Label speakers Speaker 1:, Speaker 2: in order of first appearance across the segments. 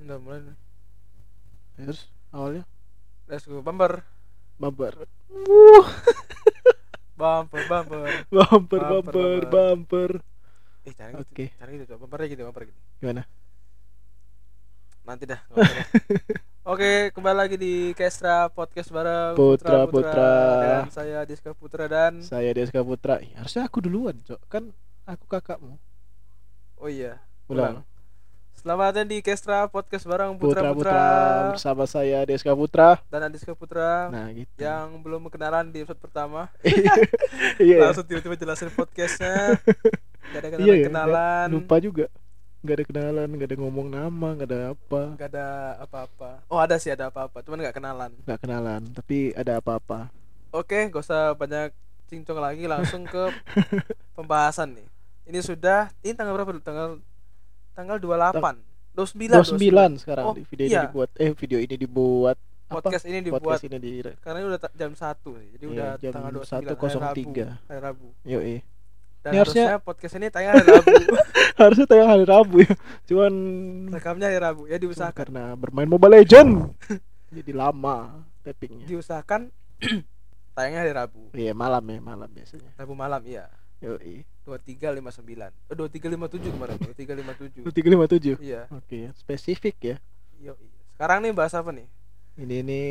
Speaker 1: Udah mulai. nih.
Speaker 2: Terus awalnya
Speaker 1: Let's go bumper.
Speaker 2: bumper.
Speaker 1: Bumper, bumper.
Speaker 2: Bumper,
Speaker 1: Bumper,
Speaker 2: bumper,
Speaker 1: bumper. Eh, jangan gitu.
Speaker 2: Oke.
Speaker 1: Jangan gitu, coba. Bumpernya gitu, bumper gitu.
Speaker 2: Gimana?
Speaker 1: Nanti dah. Oke, kembali lagi di Kestra Podcast bareng
Speaker 2: Putra, Putra.
Speaker 1: Dan saya Diska Putra dan
Speaker 2: Saya Deska Putra. Ih, harusnya aku duluan, Cok. Kan aku kakakmu.
Speaker 1: oh iya,
Speaker 2: Ulang.
Speaker 1: Selamat datang di Kestra Podcast bareng
Speaker 2: Putra,
Speaker 1: Putra
Speaker 2: Putra.
Speaker 1: Putra,
Speaker 2: Bersama saya Deska Putra.
Speaker 1: dan Adiska Putra
Speaker 2: Nah, gitu.
Speaker 1: yang belum kenalan di episode pertama.
Speaker 2: Iya.
Speaker 1: Langsung tiba-tiba jelasin podcastnya. Gak ada kenalan,
Speaker 2: Iya, ya,
Speaker 1: kenalan.
Speaker 2: nggak- lupa juga. Gak ada kenalan, gak ada ngomong nama, gak ada apa.
Speaker 1: Gak ada apa-apa. Oh ada sih ada apa-apa, cuman gak kenalan.
Speaker 2: Gak kenalan, tapi ada apa-apa.
Speaker 1: Oke, gak usah banyak cincong lagi, langsung ke pembahasan nih. Ini sudah, ini tanggal berapa? Tanggal tanggal 28 29
Speaker 2: 29 sekarang
Speaker 1: Oh,
Speaker 2: di video
Speaker 1: iya.
Speaker 2: ini dibuat. Eh, video ini dibuat.
Speaker 1: Podcast ini dibuat
Speaker 2: Podcast ini di
Speaker 1: karena ini udah jam 1 nih. Jadi
Speaker 2: Iya,
Speaker 1: udah
Speaker 2: jam
Speaker 1: tanggal 29 hari
Speaker 2: 1.03.
Speaker 1: Rabu. Hari Rabu.
Speaker 2: Yoi.
Speaker 1: Dan
Speaker 2: Ini
Speaker 1: harusnya,
Speaker 2: harusnya-
Speaker 1: podcast ini tayang hari Rabu.
Speaker 2: Harusnya tayang hari Rabu ya. Cuman
Speaker 1: Rekamnya hari Rabu. Ya diusahakan.
Speaker 2: karena bermain Mobile Legend. Jadi lama tappingnya.
Speaker 1: Diusahakan tayangnya hari Rabu.
Speaker 2: Iya, malam ya, malam biasanya.
Speaker 1: Rabu malam iya.
Speaker 2: Yoi.
Speaker 1: 2359. Oh 2357 kemarin. 2357.
Speaker 2: 357.
Speaker 1: Iya.
Speaker 2: Oke, spesifik ya.
Speaker 1: Yo, Sekarang nih bahas apa nih?
Speaker 2: Ini ini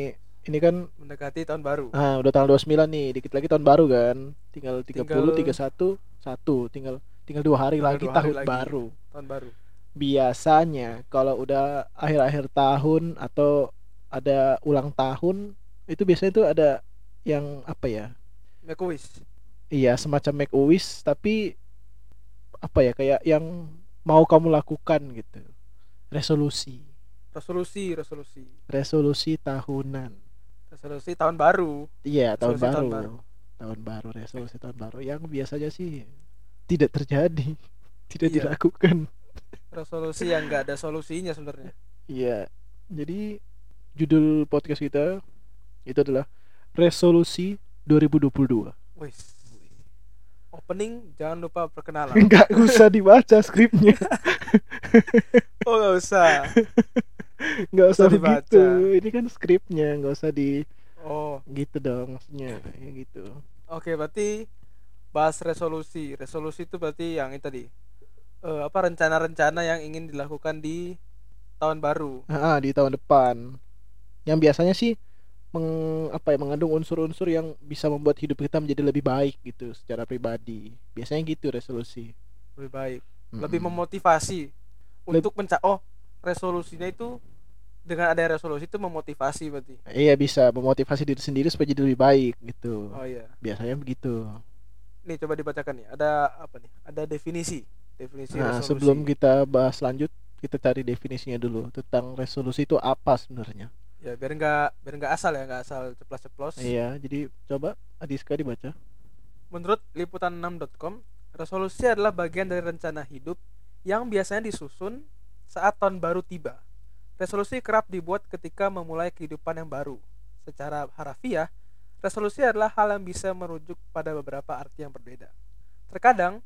Speaker 2: ini kan
Speaker 1: Mendekati tahun baru.
Speaker 2: ah udah tanggal 29 nih, dikit lagi tahun baru kan. Tinggal 30,
Speaker 1: Tinggal-
Speaker 2: 31, 1, tinggal tinggal dua hari
Speaker 1: Tinggal
Speaker 2: lagi
Speaker 1: dua hari
Speaker 2: tahun
Speaker 1: lagi.
Speaker 2: baru.
Speaker 1: Tahun baru.
Speaker 2: Biasanya kalau udah akhir-akhir tahun atau ada ulang tahun itu biasanya tuh ada yang apa ya?
Speaker 1: Make a wish.
Speaker 2: Iya, semacam make a wish tapi apa ya kayak yang mau kamu lakukan gitu. Resolusi.
Speaker 1: Resolusi, resolusi.
Speaker 2: Resolusi tahunan.
Speaker 1: Resolusi tahun baru.
Speaker 2: Iya, tahun baru.
Speaker 1: tahun baru.
Speaker 2: Tahun baru, resolusi tahun baru yang biasanya sih tidak terjadi, tidak
Speaker 1: Iya.
Speaker 2: dilakukan.
Speaker 1: Resolusi yang enggak ada solusinya sebenarnya.
Speaker 2: Iya. Jadi judul podcast kita itu adalah resolusi 2022.
Speaker 1: Wis. Opening jangan lupa perkenalan.
Speaker 2: Enggak usah dibaca skripnya.
Speaker 1: oh, enggak usah.
Speaker 2: Enggak usah
Speaker 1: Usah dibaca.
Speaker 2: begitu. Ini kan skripnya, enggak usah di
Speaker 1: Oh,
Speaker 2: gitu dong maksudnya. Ya gitu.
Speaker 1: oke berarti bahas resolusi. Resolusi itu berarti yang itu tadi. Eh, apa rencana-rencana yang ingin dilakukan di tahun baru.
Speaker 2: Ah, di tahun depan. Yang biasanya sih meng, apa ya mengandung unsur-unsur yang bisa membuat hidup kita menjadi lebih baik gitu secara pribadi. Biasanya gitu resolusi.
Speaker 1: Lebih baik. Lebih
Speaker 2: Mm-mm.
Speaker 1: memotivasi untuk menca oh resolusinya itu dengan ada resolusi itu memotivasi berarti.
Speaker 2: Iya bisa memotivasi diri sendiri supaya jadi lebih baik gitu.
Speaker 1: Oh iya.
Speaker 2: Biasanya begitu.
Speaker 1: Nih coba dibacakan nih. Ada apa nih? Ada definisi. Definisi
Speaker 2: Nah,
Speaker 1: resolusi.
Speaker 2: sebelum kita bahas lanjut, kita cari definisinya dulu tentang resolusi itu apa sebenarnya.
Speaker 1: Ya biar enggak biar enggak asal ya, enggak asal ceplos-ceplos.
Speaker 2: Iya, jadi coba Adiska dibaca.
Speaker 1: Menurut liputan6.com, resolusi adalah bagian dari rencana hidup yang biasanya disusun saat tahun baru tiba. Resolusi kerap dibuat ketika memulai kehidupan yang baru. Secara harafiah, resolusi adalah hal yang bisa merujuk pada beberapa arti yang berbeda. Terkadang,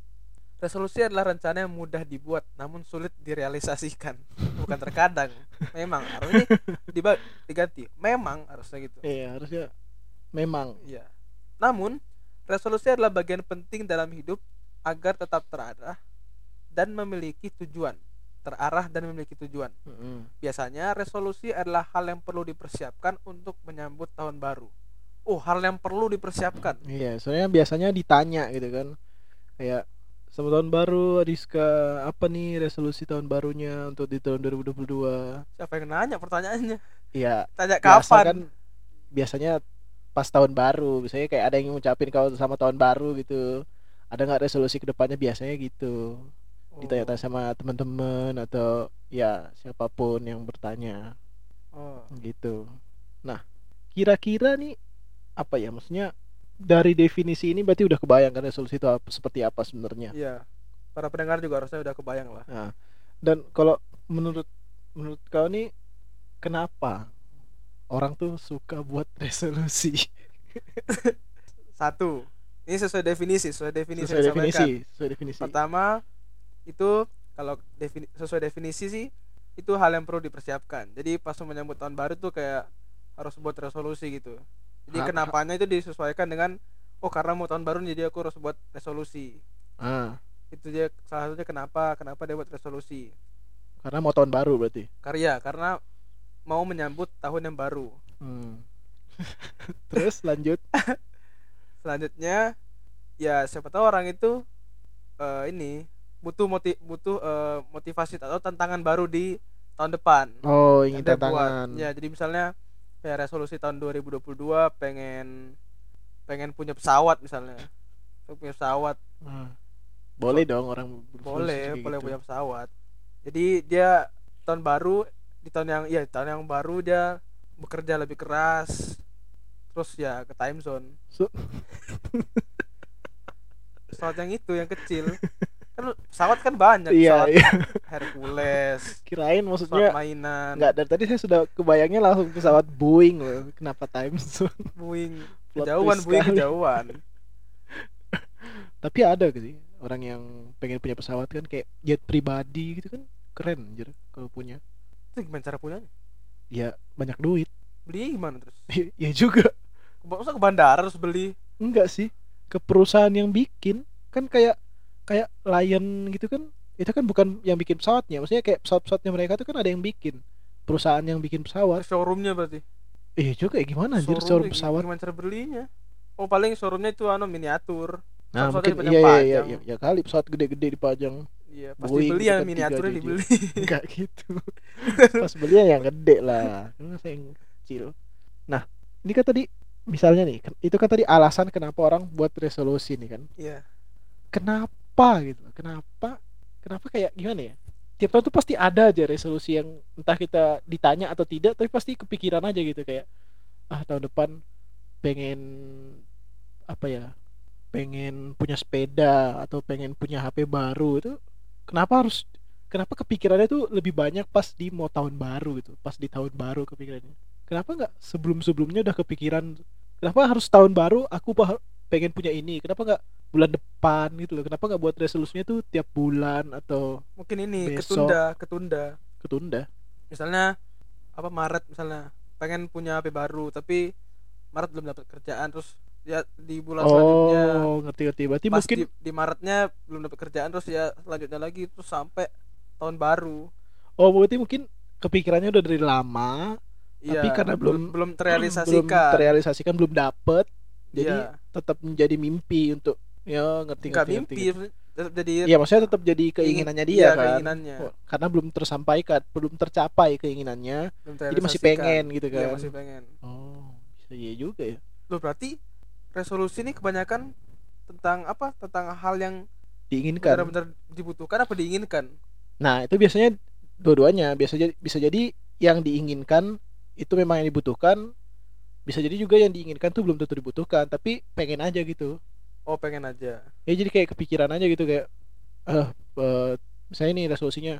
Speaker 1: resolusi adalah rencana yang mudah dibuat namun sulit direalisasikan. Bukan terkadang, memang harusnya diba- diganti. Memang harusnya gitu.
Speaker 2: Iya, harusnya memang
Speaker 1: Iya. Namun, resolusi adalah bagian penting dalam hidup agar tetap terarah dan memiliki tujuan. Terarah dan memiliki tujuan.
Speaker 2: Mm-mm.
Speaker 1: Biasanya resolusi adalah hal yang perlu dipersiapkan untuk menyambut tahun baru. Oh, hal yang perlu dipersiapkan.
Speaker 2: Iya, soalnya biasanya ditanya gitu kan. Kayak sama tahun baru Adiska apa nih resolusi tahun barunya untuk di tahun 2022?
Speaker 1: Siapa yang nanya pertanyaannya?
Speaker 2: Iya,
Speaker 1: Tanya
Speaker 2: biasa
Speaker 1: kapan?
Speaker 2: kan biasanya pas tahun baru. Misalnya kayak ada yang ngucapin kalau sama tahun baru gitu. Ada nggak resolusi ke depannya biasanya gitu.
Speaker 1: Oh,
Speaker 2: ditanya sama teman-teman atau ya siapa pun yang bertanya.
Speaker 1: Oh.
Speaker 2: gitu. Nah kira-kira nih apa ya? Maksudnya dari definisi ini berarti udah kebayang kan resolusi itu apa, seperti apa sebenarnya
Speaker 1: Iya. Para pendengar juga harusnya udah kebayang lah.
Speaker 2: nah, dan kalau menurut menurut kau nih kenapa orang tuh suka buat resolusi
Speaker 1: Satu. Ini sesuai definisi, sesuai definisi
Speaker 2: sesuai definisi sesuai definisi
Speaker 1: Pertama itu kalau defini- sesuai definisi sih itu hal yang perlu dipersiapkan jadi pas mau menyambut tahun baru tuh kayak harus buat resolusi gitu jadi
Speaker 2: Ha-
Speaker 1: kenapanya itu disesuaikan dengan oh karena mau tahun baru jadi aku harus buat resolusi.
Speaker 2: Ah.
Speaker 1: Itu dia salah satunya kenapa kenapa dia buat resolusi.
Speaker 2: Karena mau tahun baru berarti?
Speaker 1: Karya karena mau menyambut tahun yang baru.
Speaker 2: Hmm. terus lanjut?
Speaker 1: Selanjutnya ya siapa tahu orang itu eh, ini butuh moti butuh eh, motivasi atau tantangan baru di tahun depan.
Speaker 2: Oh ingin
Speaker 1: Ada buat-
Speaker 2: tantangan.
Speaker 1: Ya jadi misalnya kayak resolusi tahun 2022 pengen pengen punya pesawat misalnya. Punya pesawat.
Speaker 2: Ah. boleh dong orang
Speaker 1: boleh
Speaker 2: kayak
Speaker 1: boleh
Speaker 2: gitu.
Speaker 1: punya pesawat. Jadi dia tahun baru di tahun yang ya tahun yang baru dia bekerja lebih keras. Terus ya ke time zone.
Speaker 2: So-
Speaker 1: pesawat yang itu yang kecil kan pesawat kan banyak
Speaker 2: iya
Speaker 1: pesawat
Speaker 2: iya.
Speaker 1: Hercules
Speaker 2: kirain maksudnya
Speaker 1: mainan.
Speaker 2: nggak dari tadi saya sudah kebayangnya langsung pesawat Boeing loh kenapa time zone?
Speaker 1: Boeing kejauhan
Speaker 2: twist
Speaker 1: Boeing kejauhan.
Speaker 2: Tapi ada sih orang yang pengen punya pesawat kan kayak jet pribadi gitu kan keren anjir kalau punya.
Speaker 1: Itu gimana cara punyanya?
Speaker 2: Ya banyak duit.
Speaker 1: Beli gimana terus?
Speaker 2: Ya juga.
Speaker 1: Masa ke bandara harus beli?
Speaker 2: Enggak sih ke perusahaan yang bikin. Kan kayak kayak Lion gitu kan itu kan bukan yang bikin pesawatnya. Maksudnya kayak pesawat-pesawatnya mereka tuh kan ada yang bikin perusahaan yang bikin pesawat.
Speaker 1: Showroomnya berarti?
Speaker 2: Iya juga ya gimana anjir
Speaker 1: Showroomnya
Speaker 2: showroom
Speaker 1: gi-
Speaker 2: pesawat?
Speaker 1: gimana cara belinya? Oh paling showroomnya itu anu miniatur.
Speaker 2: Nah mungkin iya iya, iya iya ya kali pesawat gede-gede dipajang.
Speaker 1: Iya pasti
Speaker 2: Boeing
Speaker 1: beli
Speaker 2: gitu
Speaker 1: yang
Speaker 2: kan,
Speaker 1: miniaturnya dibeli.
Speaker 2: Enggak gitu. Pas belinya yang gede lah. Karena saya yang kecil. Nah ini kan tadi misalnya nih kan- itu kan tadi alasan kenapa orang buat resolusi nih kan?
Speaker 1: Iya.
Speaker 2: Kenapa gitu kenapa kenapa kayak gimana ya? Tiap tahun tuh pasti ada aja resolusi yang entah kita ditanya atau tidak tapi pasti kepikiran aja gitu kayak ah tahun depan pengen apa ya pengen punya sepeda atau pengen punya HP baru itu kenapa harus kenapa kepikirannya tuh lebih banyak pas di mau tahun baru gitu pas di tahun baru kepikirannya? Kenapa nggak sebelum sebelumnya udah kepikiran kenapa harus tahun baru aku pengen punya ini? Kenapa nggak bulan depan gitu loh. Kenapa nggak buat resolusinya tuh tiap bulan atau
Speaker 1: mungkin ini
Speaker 2: Besok.
Speaker 1: ketunda ketunda.
Speaker 2: Ketunda?
Speaker 1: Misalnya apa Maret misalnya. Pengen punya HP baru tapi Maret belum dapat kerjaan. Terus ya di bulan selanjutnya
Speaker 2: oh ngerti ngerti berarti
Speaker 1: pas
Speaker 2: mungkin
Speaker 1: di, di Maretnya belum dapat kerjaan terus ya selanjutnya lagi terus sampai tahun baru.
Speaker 2: Oh berarti mungkin kepikirannya udah dari lama Tapi karena belum-
Speaker 1: belum
Speaker 2: belum
Speaker 1: terrealisasikan.
Speaker 2: terrealisasikan belum dapet jadi
Speaker 1: Iya.
Speaker 2: tetap menjadi mimpi untuk ya ngerti
Speaker 1: nggak
Speaker 2: ngerti,
Speaker 1: mimpi
Speaker 2: ngerti.
Speaker 1: tetap jadi
Speaker 2: Iya maksudnya tetap jadi keinginannya dia
Speaker 1: iya,
Speaker 2: kan
Speaker 1: keinginannya
Speaker 2: karena belum tersampaikan belum tercapai keinginannya
Speaker 1: belum
Speaker 2: jadi masih pengen gitu
Speaker 1: Iya,
Speaker 2: kan
Speaker 1: masih pengen
Speaker 2: oh bisa iya juga ya
Speaker 1: Loh berarti resolusi ini kebanyakan tentang apa? Tentang hal yang
Speaker 2: diinginkan
Speaker 1: benar-benar dibutuhkan apa diinginkan?
Speaker 2: Nah, itu biasanya dua-duanya bisa jadi bisa jadi yang diinginkan itu memang yang dibutuhkan. Bisa jadi juga yang diinginkan tuh belum tentu dibutuhkan, tapi pengen aja gitu.
Speaker 1: Oh pengen aja.
Speaker 2: Ya jadi kayak kepikiran aja gitu kayak eh eh, misalnya nih resolusinya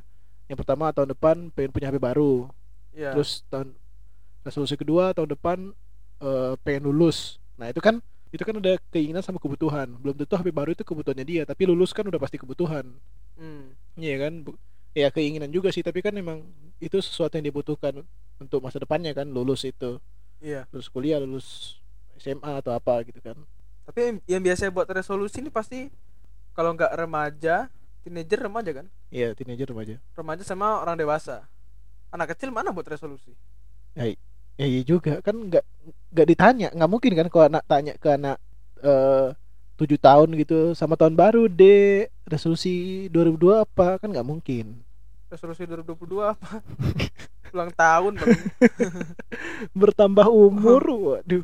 Speaker 2: yang pertama tahun depan pengen punya HP baru.
Speaker 1: Iya.
Speaker 2: Terus tahun resolusi kedua tahun depan eh, pengen lulus. Nah, itu kan itu kan ada keinginan sama kebutuhan. Belum tentu HP baru itu kebutuhannya dia, tapi lulus kan udah pasti kebutuhan.
Speaker 1: Hmm.
Speaker 2: Iya kan, ya keinginan juga sih, tapi kan memang itu sesuatu yang dibutuhkan untuk masa depannya kan, lulus itu,
Speaker 1: Iya.
Speaker 2: lulus kuliah, lulus SMA atau apa gitu kan.
Speaker 1: Tapi yang, biasanya buat resolusi ini pasti kalau nggak remaja, teenager remaja kan?
Speaker 2: Iya, teenager remaja.
Speaker 1: Remaja sama orang dewasa. Anak kecil mana buat resolusi?
Speaker 2: Ya iya juga kan nggak nggak ditanya, nggak mungkin kan kalau anak tanya ke anak eh tujuh tahun gitu sama tahun baru deh resolusi 2002 apa kan nggak mungkin
Speaker 1: Resolusi 2022 apa? Ulang tahun
Speaker 2: bertambah umur waduh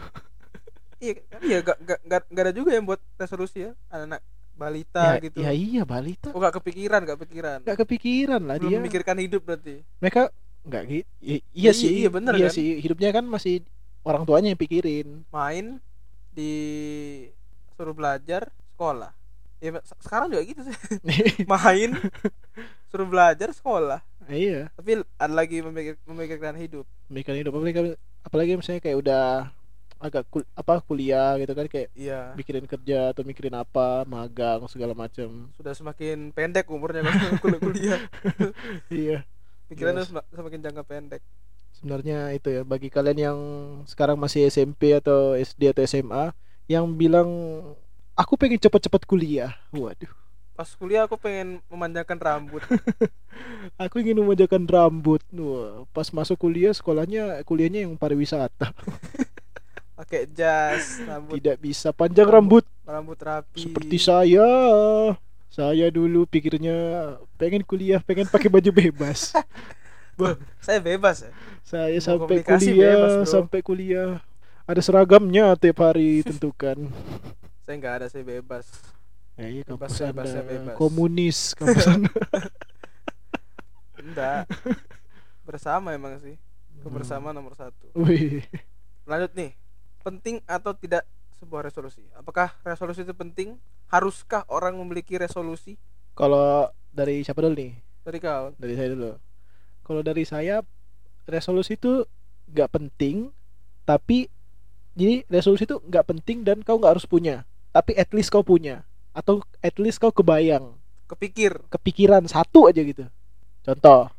Speaker 1: iya kan? Iya gak, gak, gak, gak ada juga yang buat resolusi ya anak-anak balita
Speaker 2: ya,
Speaker 1: gitu.
Speaker 2: ya iya balita
Speaker 1: Oh gak kepikiran, gak kepikiran.
Speaker 2: nggak kepikiran lah
Speaker 1: Belum
Speaker 2: dia
Speaker 1: memikirkan hidup berarti.
Speaker 2: mereka nggak gitu iya
Speaker 1: Iya,
Speaker 2: sih
Speaker 1: iya bener
Speaker 2: iya
Speaker 1: kan?
Speaker 2: sih hidupnya kan masih orang tuanya yang pikirin
Speaker 1: main di suruh belajar sekolah ya se- sekarang juga gitu sih main suruh belajar sekolah
Speaker 2: iya
Speaker 1: tapi ada lagi memikir, memikirkan hidup
Speaker 2: memikirkan hidup apalagi apalagi misalnya kayak udah agak kul- apa kuliah gitu kan kayak
Speaker 1: iya.
Speaker 2: mikirin kerja atau mikirin apa magang segala macam
Speaker 1: sudah semakin pendek umurnya kalau kuliah kuliah.
Speaker 2: Iya.
Speaker 1: Pikiran
Speaker 2: Yes.
Speaker 1: semakin jangka pendek.
Speaker 2: Sebenarnya itu ya bagi kalian yang sekarang masih SMP atau SD atau SMA yang bilang aku pengen cepet-cepet kuliah. Waduh.
Speaker 1: Pas kuliah aku pengen memanjangkan rambut.
Speaker 2: Aku ingin memanjakan rambut. Wah, pas masuk kuliah sekolahnya kuliahnya yang pariwisata
Speaker 1: pakai jas rambut.
Speaker 2: Tidak bisa panjang rambut.
Speaker 1: Rambut rapi.
Speaker 2: Seperti saya. Saya dulu pikirnya pengen kuliah pengen pakai baju bebas.
Speaker 1: Saya bebas ya?
Speaker 2: Saya
Speaker 1: Mau
Speaker 2: sampai kuliah
Speaker 1: bebas, bro.
Speaker 2: sampai kuliah. Ada seragamnya tiap hari tentukan.
Speaker 1: Saya nggak ada saya bebas.
Speaker 2: Ya, iya
Speaker 1: Bebas,
Speaker 2: kampus
Speaker 1: bebas,
Speaker 2: Anda.
Speaker 1: bebas.
Speaker 2: komunis kampus Anda.
Speaker 1: enggak. Bersama emang sih. Kebersamaan nomor satu.
Speaker 2: Wih.
Speaker 1: lanjut nih penting atau tidak sebuah resolusi apakah resolusi itu penting haruskah orang memiliki resolusi
Speaker 2: Kalau dari siapa dulu nih?
Speaker 1: dari kau
Speaker 2: Dari saya dulu. Kalau dari saya resolusi itu nggak penting, tapi jadi resolusi itu nggak penting dan kau nggak harus punya. Tapi at least kau punya atau at least kau kebayang,
Speaker 1: kepikir
Speaker 2: kepikiran satu aja gitu. Contoh,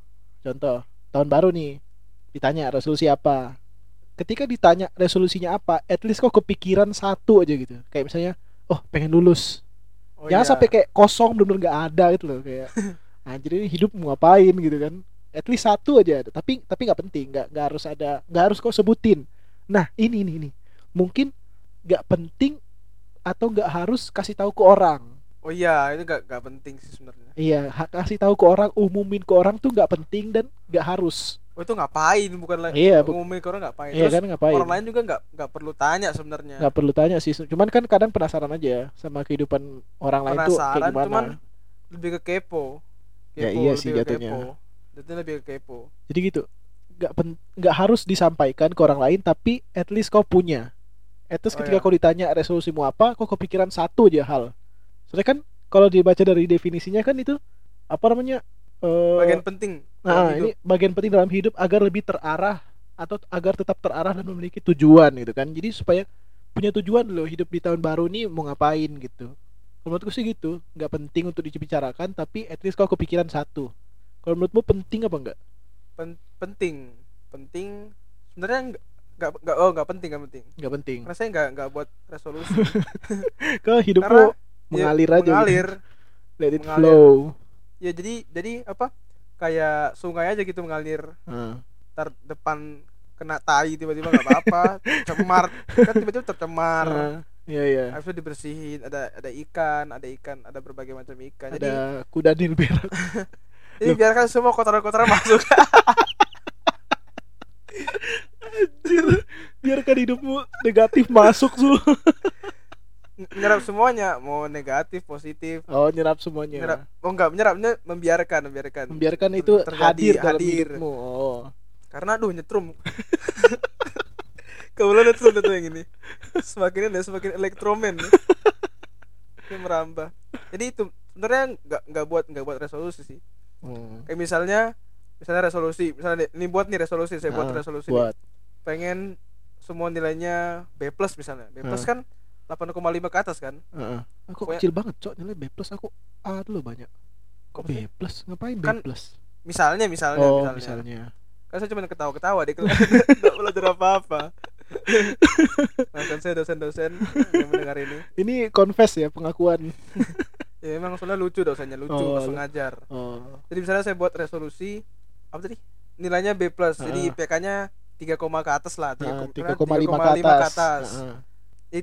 Speaker 2: contoh tahun baru nih ditanya resolusi apa. Ketika ditanya resolusinya apa, at least kau kepikiran satu aja gitu. Kayak misalnya, oh pengen lulus,
Speaker 1: oh
Speaker 2: jangan
Speaker 1: iya.
Speaker 2: sampai kayak kosong bener nggak ada gitu loh kayak anjir ini hidup mau ngapain? gitu kan. At least satu aja ada tapi tapi nggak penting nggak nggak harus ada nggak harus kau sebutin. Nah ini ini ini. Mungkin nggak penting atau nggak harus kasih tahu ke orang.
Speaker 1: Oh iya itu gak, gak penting sih sebenarnya.
Speaker 2: Iya kasih tahu ke orang umumin ke orang tuh nggak penting dan nggak harus
Speaker 1: oh itu ngapain? Bukan lagi
Speaker 2: Iya,
Speaker 1: ngumumin ke orang ngapain?
Speaker 2: iya
Speaker 1: Terus
Speaker 2: kan ngapain?
Speaker 1: orang lain juga nggak nggak perlu tanya sebenarnya.
Speaker 2: Nggak perlu tanya sih. Cuman kan kadang penasaran aja sama kehidupan orang lain tuh kayak gimana.
Speaker 1: cuman lebih ke kepo.
Speaker 2: Ya iya sih jatuhnya.
Speaker 1: kepo. jatuhnya lebih ke kepo.
Speaker 2: Jadi gitu nggak nggak harus disampaikan ke orang lain tapi at least kau punya. At least
Speaker 1: Oh,
Speaker 2: ketika
Speaker 1: iya.
Speaker 2: kau ditanya resolusimu apa kau kepikiran satu aja hal. Soalnya kan kalau dibaca dari definisinya kan itu apa namanya eh,
Speaker 1: bagian penting
Speaker 2: nah
Speaker 1: hidup.
Speaker 2: ini bagian penting dalam hidup agar lebih terarah atau agar tetap terarah dan memiliki tujuan gitu kan. Jadi supaya punya tujuan loh hidup di tahun baru ini mau ngapain gitu. Kalau menurutku sih gitu nggak penting untuk dibicarakan tapi at least kau kepikiran satu. Kalau menurutmu penting apa enggak
Speaker 1: Pen- penting. Penting sebenarnya nggak nggak oh nggak penting nggak penting.
Speaker 2: Nggak penting.
Speaker 1: Karena saya nggak nggak buat resolusi.
Speaker 2: Ke hidupmu
Speaker 1: Karena
Speaker 2: mengalir
Speaker 1: Ya,
Speaker 2: aja gitu.
Speaker 1: mengalir.
Speaker 2: Let it
Speaker 1: mengalir.
Speaker 2: flow.
Speaker 1: Ya jadi jadi apa kayak sungai aja gitu mengalir.
Speaker 2: Heeh.
Speaker 1: ntar depan kena tai tiba-tiba nggak apa-apa cemar kan tiba-tiba tercemar.
Speaker 2: Heeh. iya iya.
Speaker 1: Habis itu dibersihin ada ada ikan ada ikan ada berbagai macam ikan. Jadi
Speaker 2: ada kuda nil berak
Speaker 1: jadi biarkan semua kotoran-kotoran masuk.
Speaker 2: Biarkan hidupmu negatif masuk su
Speaker 1: nyerap semuanya. Mau negatif positif.
Speaker 2: Oh nyerap semuanya.
Speaker 1: Nyerap. Oh enggak menyerapnya membiarkan membiarkan.
Speaker 2: Membiarkan itu
Speaker 1: terjadi,
Speaker 2: hadir dalam
Speaker 1: hadir.
Speaker 2: hidupmu. Oh.
Speaker 1: Karena aduh nyetrum. Kebetulan nyetrum itu yang ini. Semakin ini semakin elektromen. Ini merambah. Jadi itu sebenarnya nggak nggak buat nggak buat resolusi sih.
Speaker 2: Hmm.
Speaker 1: kayak misalnya misalnya resolusi. Misalnya ini buat nih resolusi saya buat
Speaker 2: Ah,
Speaker 1: resolusi nih.
Speaker 2: buat.
Speaker 1: Pengen semua nilainya B plus misalnya. B plus
Speaker 2: Ah.
Speaker 1: kan 8,5 ke atas kan?
Speaker 2: Heeh. aku
Speaker 1: Pokoknya-
Speaker 2: kecil banget cok. Nilai B plus aku A dulu banyak. Kok B plus? Ngapain B
Speaker 1: Kan
Speaker 2: plus?
Speaker 1: misalnya misalnya
Speaker 2: oh
Speaker 1: misalnya,
Speaker 2: misalnya.
Speaker 1: Kan saya cuma ketawa-ketawa di kelas. Nggak belajar apa-apa. Maafkan saya dosen-dosen yang mendengar ini.
Speaker 2: Ini confess ya pengakuan.
Speaker 1: Ya emang soalnya lucu dosennya lucu
Speaker 2: Oh,
Speaker 1: langsung
Speaker 2: lu-
Speaker 1: ngajar.
Speaker 2: oh.
Speaker 1: Jadi misalnya saya buat resolusi apa tadi? Nilainya B plus. Jadi
Speaker 2: Ah.
Speaker 1: IPK nya 3, ke atas lah
Speaker 2: Nah,
Speaker 1: 3,5
Speaker 2: 3,5 ke atas, Heeh.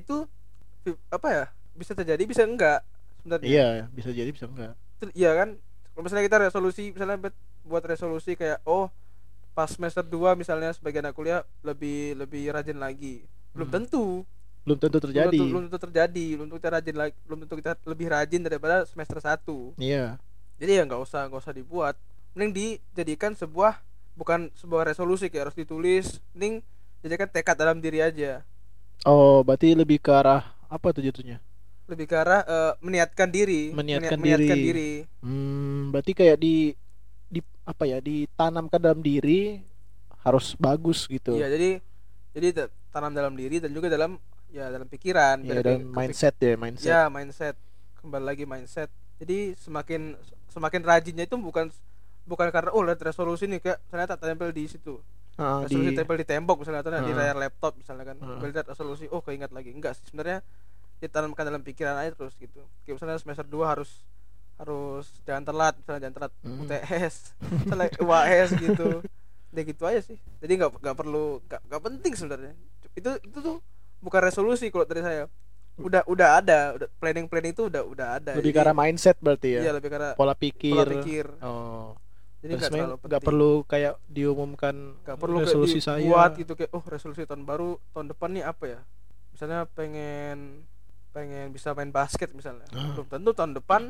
Speaker 1: itu fi- apa ya? Bisa terjadi bisa enggak sebenarnya?
Speaker 2: Iya bisa jadi bisa enggak.
Speaker 1: Iya kan? Kalau misalnya kita resolusi misalnya buat- buat resolusi kayak oh pas semester 2 misalnya sebagai anak kuliah lebih lebih rajin lagi. Belum
Speaker 2: Hmm.
Speaker 1: tentu.
Speaker 2: Belum tentu
Speaker 1: belum
Speaker 2: terjadi.
Speaker 1: tentu, belum tentu terjadi. Belum tentu kita rajin lagi belum tentu kita lebih rajin daripada semester 1
Speaker 2: iya.
Speaker 1: Jadi ya nggak usah nggak usah dibuat. Mending dijadikan sebuah bukan sebuah resolusi kayak harus ditulis. Mending jadikan tekad dalam diri aja.
Speaker 2: Oh berarti lebih ke arah apa tuh jatuhnya?
Speaker 1: Lebih ke arah eh, meniatkan diri.
Speaker 2: Meniatkan
Speaker 1: meniat- meniatkan
Speaker 2: diri.
Speaker 1: diri.
Speaker 2: Hmm, berarti kayak di di apa ya ditanamkan dalam diri harus bagus gitu.
Speaker 1: Iya, jadi jadi ta- tanam dalam diri dan juga dalam ya dalam pikiran.
Speaker 2: Dan
Speaker 1: kepik-
Speaker 2: mindset ya mindset.
Speaker 1: ya mindset. Kembali lagi mindset. Jadi semakin semakin rajinnya itu bukan bukan karena oh lihat resolusi nih kayak ternyata tempel di situ
Speaker 2: Ah,
Speaker 1: resolusi
Speaker 2: di
Speaker 1: tempel di tembok misalnya atau di
Speaker 2: Ah.
Speaker 1: layar laptop misalnya kan.
Speaker 2: Ah.
Speaker 1: lihat resolusi oh keingat lagi. Enggak sih sebenarnya ditanamkan dalam pikiran aja terus gitu. Kayak misalnya semester 2 harus harus jangan telat misalnya jangan telat
Speaker 2: Hmm.
Speaker 1: UTS misalnya UAS gitu. Ya gitu aja sih. Jadi nggak nggak perlu nggak penting sebenarnya. Itu itu tuh bukan resolusi kalau dari saya. Udah udah ada udah planning planning itu udah udah ada.
Speaker 2: Lebih
Speaker 1: Jadi-
Speaker 2: arah mindset berarti ya?
Speaker 1: Iya lebih karena
Speaker 2: pola pikir,
Speaker 1: pola pikir.
Speaker 2: Oh
Speaker 1: jadi nggak terlalu
Speaker 2: nggak
Speaker 1: penting.
Speaker 2: perlu kayak diumumkan
Speaker 1: nggak perlu kayak
Speaker 2: resolusi saya.
Speaker 1: dibuat gitu kayak oh resolusi tahun baru tahun depan nih apa ya? Misalnya pengen pengen bisa main basket misalnya.
Speaker 2: Ah.
Speaker 1: belum tentu tahun depan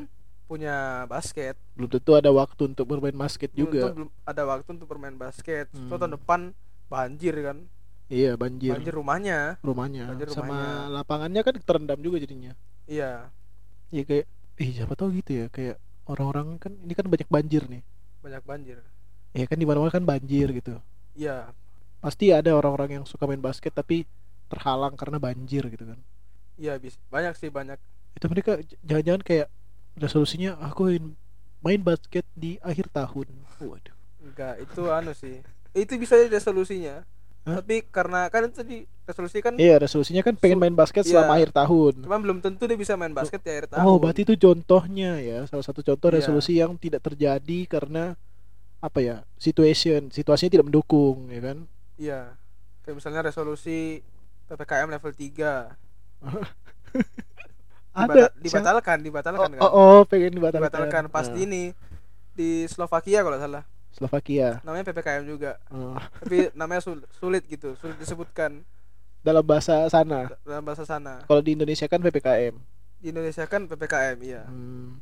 Speaker 1: punya basket.
Speaker 2: Belum tentu ada waktu untuk bermain basket
Speaker 1: belum
Speaker 2: juga.
Speaker 1: belum ada waktu untuk bermain basket. So
Speaker 2: Hmm.
Speaker 1: tahun depan banjir kan?
Speaker 2: Iya banjir,
Speaker 1: banjir rumahnya.
Speaker 2: Rumahnya.
Speaker 1: Banjir
Speaker 2: sama
Speaker 1: rumahnya.
Speaker 2: lapangannya kan terendam juga jadinya.
Speaker 1: Iya.
Speaker 2: Iya kayak ih siapa tahu gitu ya kayak orang-orang kan ini kan banyak banjir nih
Speaker 1: banyak banjir.
Speaker 2: Ya kan di mana-mana kan banjir gitu.
Speaker 1: Iya.
Speaker 2: Pasti ada orang-orang yang suka main basket tapi terhalang karena banjir gitu kan.
Speaker 1: Iya bis banyak sih banyak.
Speaker 2: Itu mereka jangan-jangan kayak resolusinya aku ingin main basket di akhir tahun. Waduh.
Speaker 1: Enggak itu anu sih. Itu bisa jadi resolusinya
Speaker 2: Hah?
Speaker 1: tapi karena kan itu tadi resolusi kan
Speaker 2: iya resolusinya kan pengen main basket
Speaker 1: iya.
Speaker 2: selama akhir tahun
Speaker 1: cuman belum tentu dia bisa main basket di akhir tahun
Speaker 2: oh berarti itu contohnya ya salah satu contoh
Speaker 1: Iya.
Speaker 2: resolusi yang tidak terjadi karena apa ya situation situasinya tidak mendukung ya kan
Speaker 1: Iya. Kayak misalnya resolusi PPKM level 3
Speaker 2: ada
Speaker 1: dibatalkan, dibatalkan
Speaker 2: oh,
Speaker 1: kan.
Speaker 2: oh, oh, pengen dibatalkan
Speaker 1: dibatalkan pas
Speaker 2: Ah,
Speaker 1: di ini di Slovakia kalau salah.
Speaker 2: Slovakia
Speaker 1: Namanya PPKM juga.
Speaker 2: Oh,
Speaker 1: Tapi namanya sul- sulit gitu, sulit disebutkan
Speaker 2: dalam bahasa sana
Speaker 1: dalam bahasa sana.
Speaker 2: kalau di Indonesia kan ppkm
Speaker 1: Di Indonesia kan PPKM, iya.
Speaker 2: Hmm.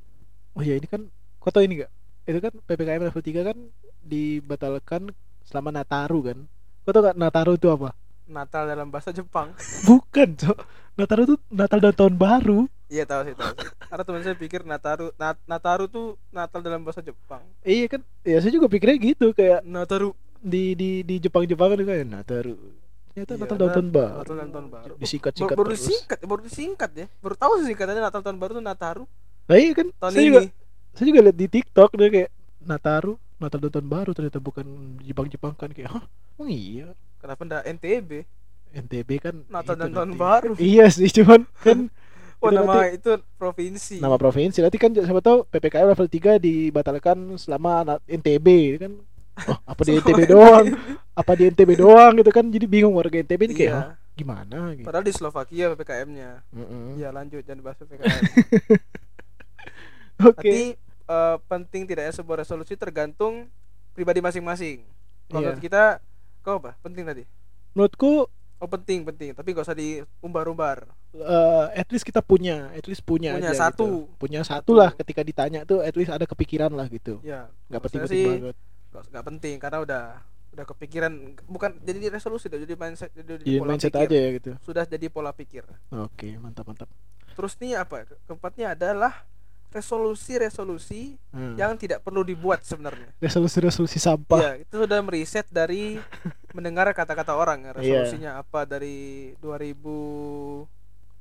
Speaker 2: Oh ya ini kan kau tahu ini gak? Itu kan PPKM level 3 kan dibatalkan selama Nataru kan. Kau tahu gak Nataru itu apa?
Speaker 1: Natal dalam bahasa Jepang.
Speaker 2: Bukan, Cok. Nataru itu Natal dan Tahun Baru.
Speaker 1: Iya, tahu sih, tahu. Karena teman saya pikir Nataru Nat- Nataru tuh Natal dalam bahasa Jepang.
Speaker 2: Iya kan? Ya saya juga pikirnya gitu kayak
Speaker 1: Nataru
Speaker 2: di di di Jepang-Jepang kan kayak Nataru. Ternyata
Speaker 1: Iya,
Speaker 2: Natal dan Tahun Baru.
Speaker 1: Natal dan Tahun Baru.
Speaker 2: Disingkat-singkat
Speaker 1: baru
Speaker 2: terus.
Speaker 1: disingkat, baru disingkat ya. Baru tahu sih katanya Natal tahun baru tuh Nataru
Speaker 2: Nah, iya kan?
Speaker 1: tahun
Speaker 2: saya
Speaker 1: ini.
Speaker 2: juga saya juga lihat di TikTok dia kayak Nataru, Natal dan Tahun Baru ternyata bukan Jepang-Jepang kan kayak, "Hah? Emang iya?"
Speaker 1: Kenapa ndak NTB?
Speaker 2: NTB kan
Speaker 1: Natal dan Tahun. Baru.
Speaker 2: Iya sih, cuman kan
Speaker 1: Oh,
Speaker 2: Itu
Speaker 1: nama
Speaker 2: nanti-
Speaker 1: itu provinsi.
Speaker 2: nama provinsi nanti kan siapa tahu PPKM level 3 dibatalkan selama NTB kan. Oh, apa di NTB doang? Apa di NTB doang gitu kan. Jadi bingung warga NTB ini kayak,
Speaker 1: Iya.
Speaker 2: "Hah, gimana gitu.
Speaker 1: Padahal di Slovakia PPKM-nya.
Speaker 2: Mm-mm.
Speaker 1: Iya, lanjut jangan bahas PPKM.
Speaker 2: Oke.
Speaker 1: Nanti eh, penting tidaknya sebuah resolusi tergantung pribadi masing-masing. Kalau
Speaker 2: Iya.
Speaker 1: menurut kita kau apa? Penting tadi.
Speaker 2: Menurutku
Speaker 1: Oh, penting, penting, tapi gak usah diumbar-umbar.
Speaker 2: eh, at least kita punya, at least punya,
Speaker 1: Punya
Speaker 2: aja
Speaker 1: satu.
Speaker 2: gitu. Punya
Speaker 1: Satu.
Speaker 2: satu lah ketika ditanya tuh at least ada kepikiran lah gitu.
Speaker 1: Ya, saya
Speaker 2: penting-penting banget.
Speaker 1: nggak penting karena udah udah kepikiran bukan jadi resolusi udah jadi mindset jadi,
Speaker 2: Jadi
Speaker 1: pola
Speaker 2: mindset
Speaker 1: pikir.
Speaker 2: aja ya gitu.
Speaker 1: sudah jadi pola pikir
Speaker 2: Oke, mantap mantap.
Speaker 1: terus nih apa ke- keempatnya adalah resolusi-resolusi
Speaker 2: Hmm.
Speaker 1: yang tidak perlu dibuat sebenarnya
Speaker 2: Resolusi-resolusi sampah.
Speaker 1: ya itu sudah meriset dari mendengar kata-kata orang ya,
Speaker 2: Iya.
Speaker 1: resolusinya apa dari 2000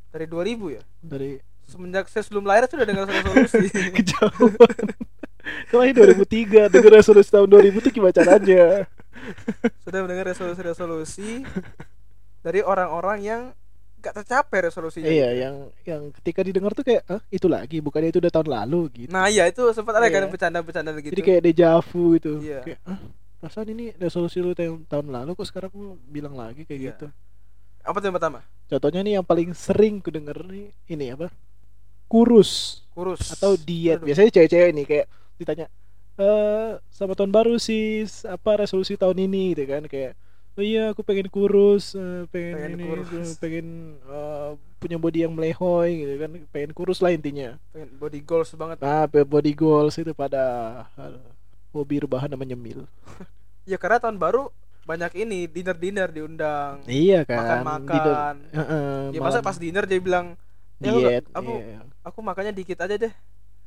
Speaker 1: dari 2000 ya
Speaker 2: Dari
Speaker 1: semenjak saya sebelum lahir sudah dengar resolusi
Speaker 2: kejauhan. Kalau ini 2003 dengan resolusi tahun 2000 tuh gimana caranya?
Speaker 1: sudah mendengar resolusi-resolusi dari orang-orang yang gak tercapai resolusinya
Speaker 2: iya,
Speaker 1: gitu.
Speaker 2: yang yang ketika didengar tuh kayak, "Ah, itu lagi, bukannya itu udah tahun lalu gitu."
Speaker 1: Nah iya itu sempat ada kan
Speaker 2: Iya.
Speaker 1: bercanda-bercanda gitu.
Speaker 2: Jadi kayak deja vu gitu.
Speaker 1: Iya.
Speaker 2: Kayak, "Ah, perasaan ini resolusi lu tahun tahun lalu kok sekarang lu bilang lagi kayak
Speaker 1: Iya.
Speaker 2: gitu."
Speaker 1: apa tuh yang pertama?
Speaker 2: Contohnya nih yang paling sering ku denger nih ini apa? Kurus
Speaker 1: Kurus
Speaker 2: atau diet.
Speaker 1: Aduh.
Speaker 2: Biasanya cewek-cewek nih kayak ditanya, "Eh, sama tahun baru sis, apa resolusi tahun ini?" gitu kan kayak Oh iya, aku pengen kurus, eh, pengen,
Speaker 1: Pengen
Speaker 2: ini,
Speaker 1: kurus.
Speaker 2: eh, pengen eh, punya body yang melehoy gitu kan, pengen kurus lah intinya.
Speaker 1: Pengen body goals banget.
Speaker 2: Nah, pe- body goals itu pada hobi rebahan sama nyemil.
Speaker 1: Ya karena tahun baru banyak ini dinner-dinner diundang.
Speaker 2: Iya kan.
Speaker 1: Makan-makan.
Speaker 2: Di- Heeh,
Speaker 1: Ya masa pas dinner dia bilang, "Ya, aku
Speaker 2: diet,
Speaker 1: nggak- aku
Speaker 2: iya.
Speaker 1: aku makannya dikit aja deh."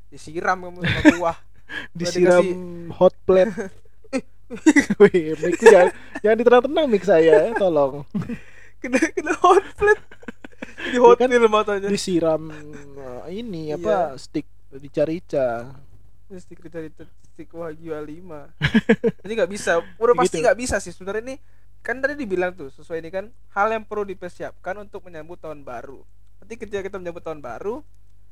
Speaker 1: Disiram kamu sama kuah.
Speaker 2: disiram
Speaker 1: dikasih-
Speaker 2: hot plate. Wih, mic jangan, jangan ditenang-tenang mic saya, ya, tolong.
Speaker 1: kena kena hot plate. Di hot
Speaker 2: kan
Speaker 1: plate matanya.
Speaker 2: Disiram eh, ini apa
Speaker 1: Iya.
Speaker 2: stick dicarica.
Speaker 1: Stick dicari plastik Wagyu A5 jadi nggak bisa. Udah pasti
Speaker 2: Gitu.
Speaker 1: nggak bisa sih. Sebenarnya ini kan tadi dibilang tuh sesuai ini kan hal yang perlu dipersiapkan untuk menyambut tahun baru. Nanti ketika kita menyambut tahun baru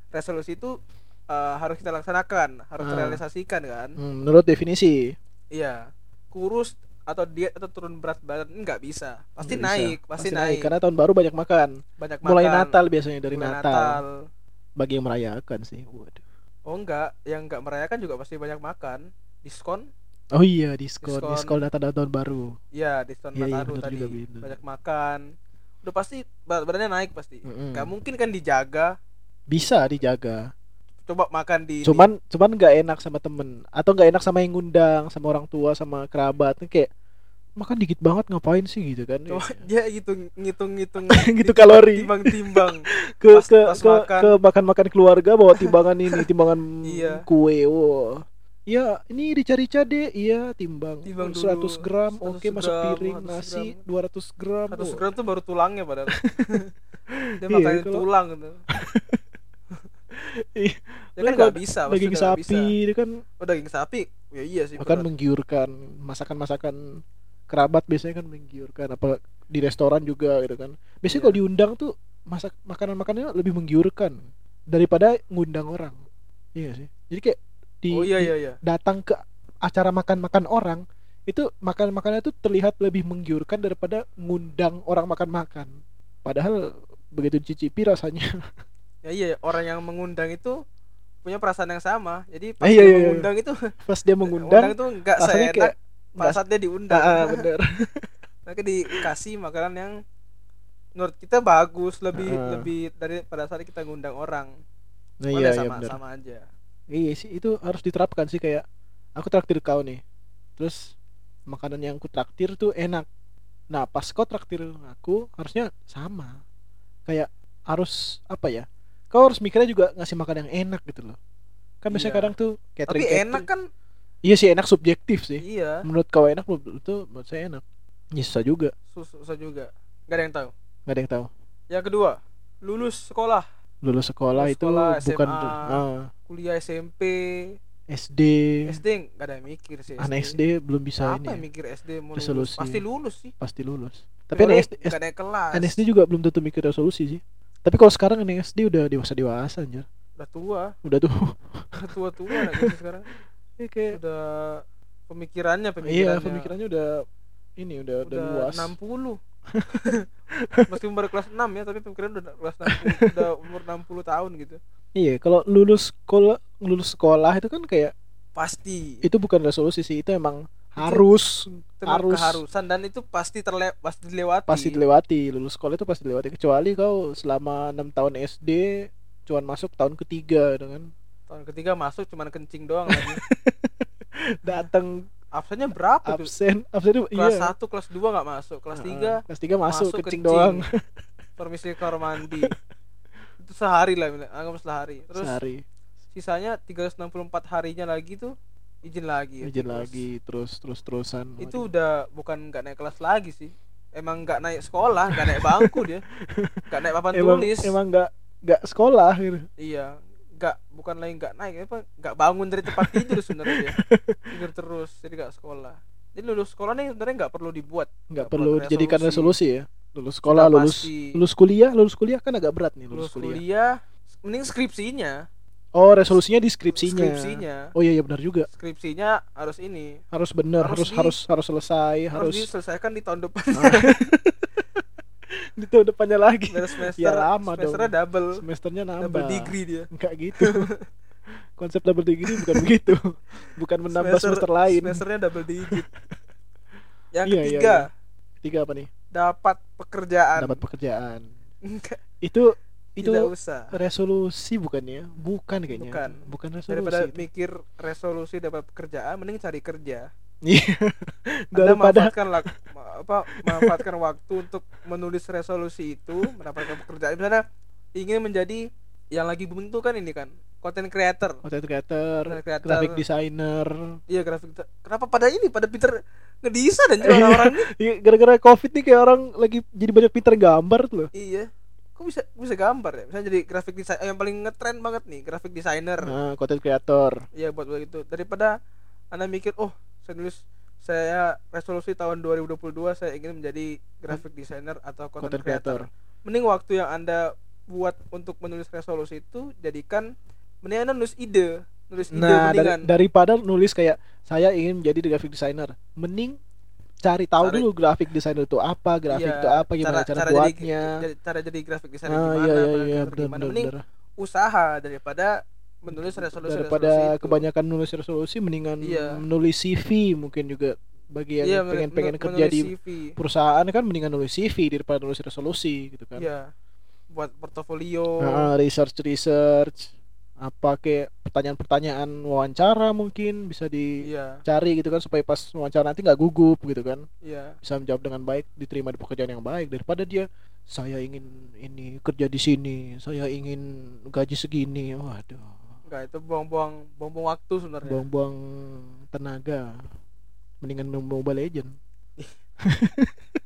Speaker 1: resolusi itu eh, harus kita laksanakan harus
Speaker 2: Ah.
Speaker 1: terrealisasikan kan?
Speaker 2: Hmm, menurut definisi.
Speaker 1: Iya. Kurus atau diet atau turun berat badan nggak bisa. Pasti
Speaker 2: Nggak bisa.
Speaker 1: naik pasti, naik,
Speaker 2: karena tahun baru banyak makan.
Speaker 1: Banyak
Speaker 2: mulai
Speaker 1: makan,
Speaker 2: Natal biasanya dari
Speaker 1: mulai
Speaker 2: Natal. bagi yang merayakan sih. Waduh
Speaker 1: oh enggak yang enggak merayakan juga pasti banyak makan diskon
Speaker 2: oh iya diskon
Speaker 1: Diskon.
Speaker 2: diskon data tahun baru
Speaker 1: Iya, diskon
Speaker 2: Iya, iya,
Speaker 1: Nataru
Speaker 2: bener
Speaker 1: tadi.
Speaker 2: juga, bener.
Speaker 1: Banyak makan. Udah pasti berat badannya naik pasti.
Speaker 2: Mm-mm.
Speaker 1: Gak mungkin kan dijaga.
Speaker 2: bisa dijaga
Speaker 1: Coba makan di
Speaker 2: cuman cuman nggak enak sama temen atau nggak enak sama yang ngundang sama orang tua sama kerabat Ini kayak makan dikit banget ngapain sih gitu kan
Speaker 1: Coba dia gitu ngitung-ngitung
Speaker 2: gitu kalori
Speaker 1: timbang-timbang.
Speaker 2: ke
Speaker 1: pas-
Speaker 2: ke
Speaker 1: pas
Speaker 2: ke,
Speaker 1: makan.
Speaker 2: ke makan-makan keluarga bawa timbangan ini timbangan
Speaker 1: Iya.
Speaker 2: kue wow Ya, ini rica-rica deh. Iya, timbang.
Speaker 1: Timbang
Speaker 2: 100
Speaker 1: dulu.
Speaker 2: gram,
Speaker 1: 100
Speaker 2: oke masuk
Speaker 1: gram,
Speaker 2: piring
Speaker 1: 100
Speaker 2: nasi
Speaker 1: gram.
Speaker 2: 200 gram.
Speaker 1: 100
Speaker 2: Wah.
Speaker 1: gram tuh baru tulangnya padahal. dia
Speaker 2: Iya,
Speaker 1: makanin
Speaker 2: kalau-
Speaker 1: tulang gitu.
Speaker 2: Iya.
Speaker 1: Ya kan nggak bisa,
Speaker 2: Daging sapi
Speaker 1: bisa.
Speaker 2: kan
Speaker 1: Oh, daging sapi. Ya iya sih.
Speaker 2: akan
Speaker 1: benar.
Speaker 2: menggiurkan. Masakan-masakan kerabat biasanya kan menggiurkan apa di restoran juga gitu kan. Biasanya
Speaker 1: Iya.
Speaker 2: kalau diundang tuh masak makanan-makanannya lebih menggiurkan daripada ngundang orang. Iya nggak sih. Jadi kayak di,
Speaker 1: Oh iya iya iya.
Speaker 2: datang ke acara makan-makan orang itu makan-makannya tuh terlihat lebih menggiurkan daripada ngundang orang makan-makan. Padahal begitu dicicipi rasanya.
Speaker 1: Ya iya, orang yang mengundang itu punya perasaan yang sama. Jadi pas
Speaker 2: Ah, iya,
Speaker 1: dia
Speaker 2: iya, iya.
Speaker 1: mengundang itu
Speaker 2: Pas dia
Speaker 1: undang
Speaker 2: mengundang,
Speaker 1: itu
Speaker 2: rasanya
Speaker 1: seenak
Speaker 2: kayak
Speaker 1: pada saat dia diundang.
Speaker 2: ah, bener.
Speaker 1: Mereka dikasih makanan yang menurut kita bagus, lebih
Speaker 2: Ah.
Speaker 1: lebih dari pada saat kita ngundang orang.
Speaker 2: Nah, iya,
Speaker 1: ya
Speaker 2: iya
Speaker 1: sama
Speaker 2: bener.
Speaker 1: sama aja.
Speaker 2: Iya sih itu harus diterapkan sih kayak aku traktir kau nih. Terus makanan yang aku traktir tuh enak. Nah, pas kau traktir aku harusnya sama. Kayak harus apa ya? Kau harus mikirnya juga ngasih makan yang enak gitu loh. Kan biasanya
Speaker 1: Iya.
Speaker 2: kadang tuh catering
Speaker 1: Tapi enak kan?
Speaker 2: Iya sih enak subjektif sih.
Speaker 1: Iya,
Speaker 2: Menurut kau enak itu menurut saya enak. Ya susah juga.
Speaker 1: sus- susah juga. Gak ada yang tahu.
Speaker 2: Gak ada yang tahu.
Speaker 1: Yang kedua, lulus sekolah,
Speaker 2: Lulus sekolah
Speaker 1: Lulus
Speaker 2: itu
Speaker 1: sekolah,
Speaker 2: bukan
Speaker 1: SMA.
Speaker 2: ah,
Speaker 1: kuliah SMP,
Speaker 2: SD.
Speaker 1: SD gak ada yang mikir sih.
Speaker 2: Anak SD belum bisa
Speaker 1: Apa
Speaker 2: ini.
Speaker 1: yang
Speaker 2: ya,
Speaker 1: mikir SD mau lulus?
Speaker 2: Resolusi.
Speaker 1: Pasti lulus sih.
Speaker 2: Pasti lulus. Tapi anak SD,
Speaker 1: kelas.
Speaker 2: anak SD juga belum tentu mikir resolusi sih. Tapi kalau sekarang anak SD udah dewasa dewasa anjir.
Speaker 1: Udah tua,
Speaker 2: Udah tuh.
Speaker 1: udah tua-tua anak SD sekarang.
Speaker 2: Ya, kayak
Speaker 1: Udah pemikirannya
Speaker 2: iya
Speaker 1: pemikirannya.
Speaker 2: pemikirannya udah ini udah udah,
Speaker 1: udah
Speaker 2: luas.
Speaker 1: 60 meskipun baru kelas 6 ya tapi pemikiran udah kelas 60 udah umur 60 tahun gitu
Speaker 2: Iya, kalau lulus sekolah lulus sekolah itu kan kayak
Speaker 1: pasti
Speaker 2: itu bukan resolusi sih, itu emang harus
Speaker 1: itu
Speaker 2: harus
Speaker 1: keharusan dan itu pasti terle pasti dilewati
Speaker 2: pasti dilewati. Lulus sekolah itu pasti dilewati kecuali kau selama enam tahun SD cuman masuk tahun ketiga gitu kan.
Speaker 1: Tahun ketiga masuk cuman kencing doang lagi
Speaker 2: Datang
Speaker 1: absennya berapa tuh
Speaker 2: absen, absen itu
Speaker 1: kelas
Speaker 2: iya.
Speaker 1: 1 kelas 2 nggak masuk kelas 3
Speaker 2: kelas 3 masuk,
Speaker 1: masuk
Speaker 2: kencing
Speaker 1: kencing.
Speaker 2: doang
Speaker 1: permisi kamar mandi itu sehari lah anggap sehari terus
Speaker 2: sehari.
Speaker 1: sisanya 364 harinya lagi tuh izin lagi
Speaker 2: Izin
Speaker 1: Terus.
Speaker 2: lagi terus terus terusan.
Speaker 1: itu udah bukan nggak naik kelas lagi sih emang nggak naik sekolah nggak naik bangku dia nggak naik papan
Speaker 2: emang
Speaker 1: tulis
Speaker 2: emang nggak nggak sekolah gitu.
Speaker 1: iya nggak bukan lagi nggak naik apa nggak bangun dari tempat tidur sebenarnya tidur terus jadi nggak sekolah. Jadi lulus sekolah nih sebenarnya nggak perlu dibuat.
Speaker 2: Nggak perlu dijadikan
Speaker 1: resolusi.
Speaker 2: resolusi ya. Lulus sekolah
Speaker 1: Sudah
Speaker 2: lulus
Speaker 1: pasti.
Speaker 2: lulus kuliah lulus kuliah kan agak berat nih
Speaker 1: lulus
Speaker 2: lulus, kuliah.
Speaker 1: kuliah mending skripsinya.
Speaker 2: Oh resolusinya di skripsinya.
Speaker 1: Skripsinya.
Speaker 2: Oh iya iya benar juga.
Speaker 1: Skripsinya harus ini.
Speaker 2: Harus benar
Speaker 1: Harus
Speaker 2: harus
Speaker 1: di-
Speaker 2: harus harus selesai
Speaker 1: harus,
Speaker 2: harus
Speaker 1: diselesaikan di tahun depan
Speaker 2: di tahun depannya lagi.
Speaker 1: Semester
Speaker 2: Ya, lama dong.
Speaker 1: semesternya double.
Speaker 2: Semesternya nambah.
Speaker 1: double degree dia.
Speaker 2: Enggak gitu. Konsep double degree bukan begitu. Bukan menambah semester, lain.
Speaker 1: semesternya double digit. Yang
Speaker 2: Iya, iya,
Speaker 1: ketiga.
Speaker 2: ketiga apa nih?
Speaker 1: Dapat pekerjaan.
Speaker 2: Dapat pekerjaan.
Speaker 1: Enggak,
Speaker 2: itu itu
Speaker 1: tidak usah.
Speaker 2: resolusi bukan ya bukan kayaknya.
Speaker 1: Bukan.
Speaker 2: bukan resolusi
Speaker 1: daripada
Speaker 2: itu.
Speaker 1: mikir resolusi dapat pekerjaan mending cari kerja.
Speaker 2: Iya. Daripada
Speaker 1: manfaatkan apa manfaatkan waktu untuk menulis resolusi itu mendapatkan pekerjaan. Misalnya ingin menjadi yang lagi booming kan ini kan content creator.
Speaker 2: Content creator,
Speaker 1: Content creator.
Speaker 2: graphic designer.
Speaker 1: iya grafik kenapa pada ini? Pada pinter ngedesain dan orang-orang ini
Speaker 2: Iya, gara-gara covid nih kayak orang lagi jadi banyak pinter gambar tuh loh.
Speaker 1: iya. Kok bisa bisa gambar ya? Misalnya jadi grafik desain yang paling ngetren banget nih grafik designer.
Speaker 2: Nah, content creator.
Speaker 1: Iya buat begitu daripada anda mikir oh saya nulis saya resolusi tahun 2022 saya ingin menjadi graphic designer atau content,
Speaker 2: Content
Speaker 1: creator.
Speaker 2: creator.
Speaker 1: Mending waktu yang anda buat untuk menulis resolusi itu jadikan mending anda nulis ide, nulis ide
Speaker 2: Nah, dari-
Speaker 1: mendingan.
Speaker 2: daripada nulis kayak saya ingin menjadi graphic designer, mending cari tahu
Speaker 1: Cari-
Speaker 2: dulu graphic designer itu apa, grafik
Speaker 1: Iya,
Speaker 2: itu apa, gimana cara, buatnya.
Speaker 1: Jadi, cara jadi graphic designer
Speaker 2: ah,
Speaker 1: gimana,
Speaker 2: iya iya iya benar
Speaker 1: gimana.
Speaker 2: benar.
Speaker 1: Mending
Speaker 2: benar.
Speaker 1: usaha daripada menulis resolusi
Speaker 2: Daripada
Speaker 1: resolusi
Speaker 2: kebanyakan nulis resolusi mendingan
Speaker 1: Iya.
Speaker 2: menulis CV mungkin juga bagi yang
Speaker 1: Iya,
Speaker 2: pengen pengen kerja di
Speaker 1: CV.
Speaker 2: perusahaan kan mendingan nulis CV daripada nulis resolusi gitu kan.
Speaker 1: Iya. Buat portofolio.
Speaker 2: Nah, research research apa kayak pertanyaan-pertanyaan wawancara mungkin bisa dicari
Speaker 1: Iya,
Speaker 2: gitu kan supaya pas wawancara nanti nggak gugup gitu kan
Speaker 1: iya.
Speaker 2: bisa menjawab dengan baik diterima di pekerjaan yang baik daripada dia saya ingin ini kerja di sini saya ingin gaji segini waduh
Speaker 1: Enggak, itu buang-buang buang-buang waktu sebenarnya.
Speaker 2: buang-buang tenaga mendingan main Mobile Legend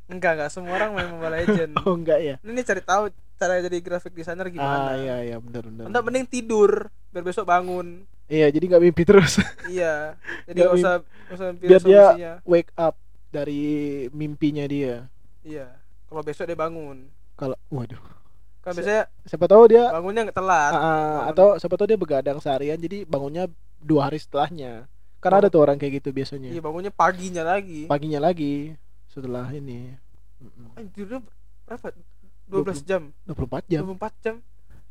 Speaker 1: Enggak, enggak semua orang main Mobile Legend.
Speaker 2: oh enggak ya
Speaker 1: Ini cari tahu cara jadi graphic designer gimana.
Speaker 2: ah iya iya benar benar
Speaker 1: Anda mending tidur biar besok bangun.
Speaker 2: iya jadi nggak mimpi terus
Speaker 1: Iya. Jadi
Speaker 2: Nggak
Speaker 1: usah nggak usah mikirin
Speaker 2: biar dia wake up dari mimpinya dia
Speaker 1: Iya. Kalau besok dia bangun.
Speaker 2: kalau waduh
Speaker 1: Kan biasanya
Speaker 2: siapa tahu dia
Speaker 1: bangunnya nggak telat. bangun.
Speaker 2: atau siapa tahu dia begadang seharian jadi bangunnya dua hari setelahnya kan
Speaker 1: Oh.
Speaker 2: ada tuh orang kayak gitu biasanya
Speaker 1: Iya, bangunnya paginya lagi.
Speaker 2: paginya lagi setelah ini.
Speaker 1: Eh, tidurnya berapa? 12 jam.
Speaker 2: 24 jam
Speaker 1: 24 jam.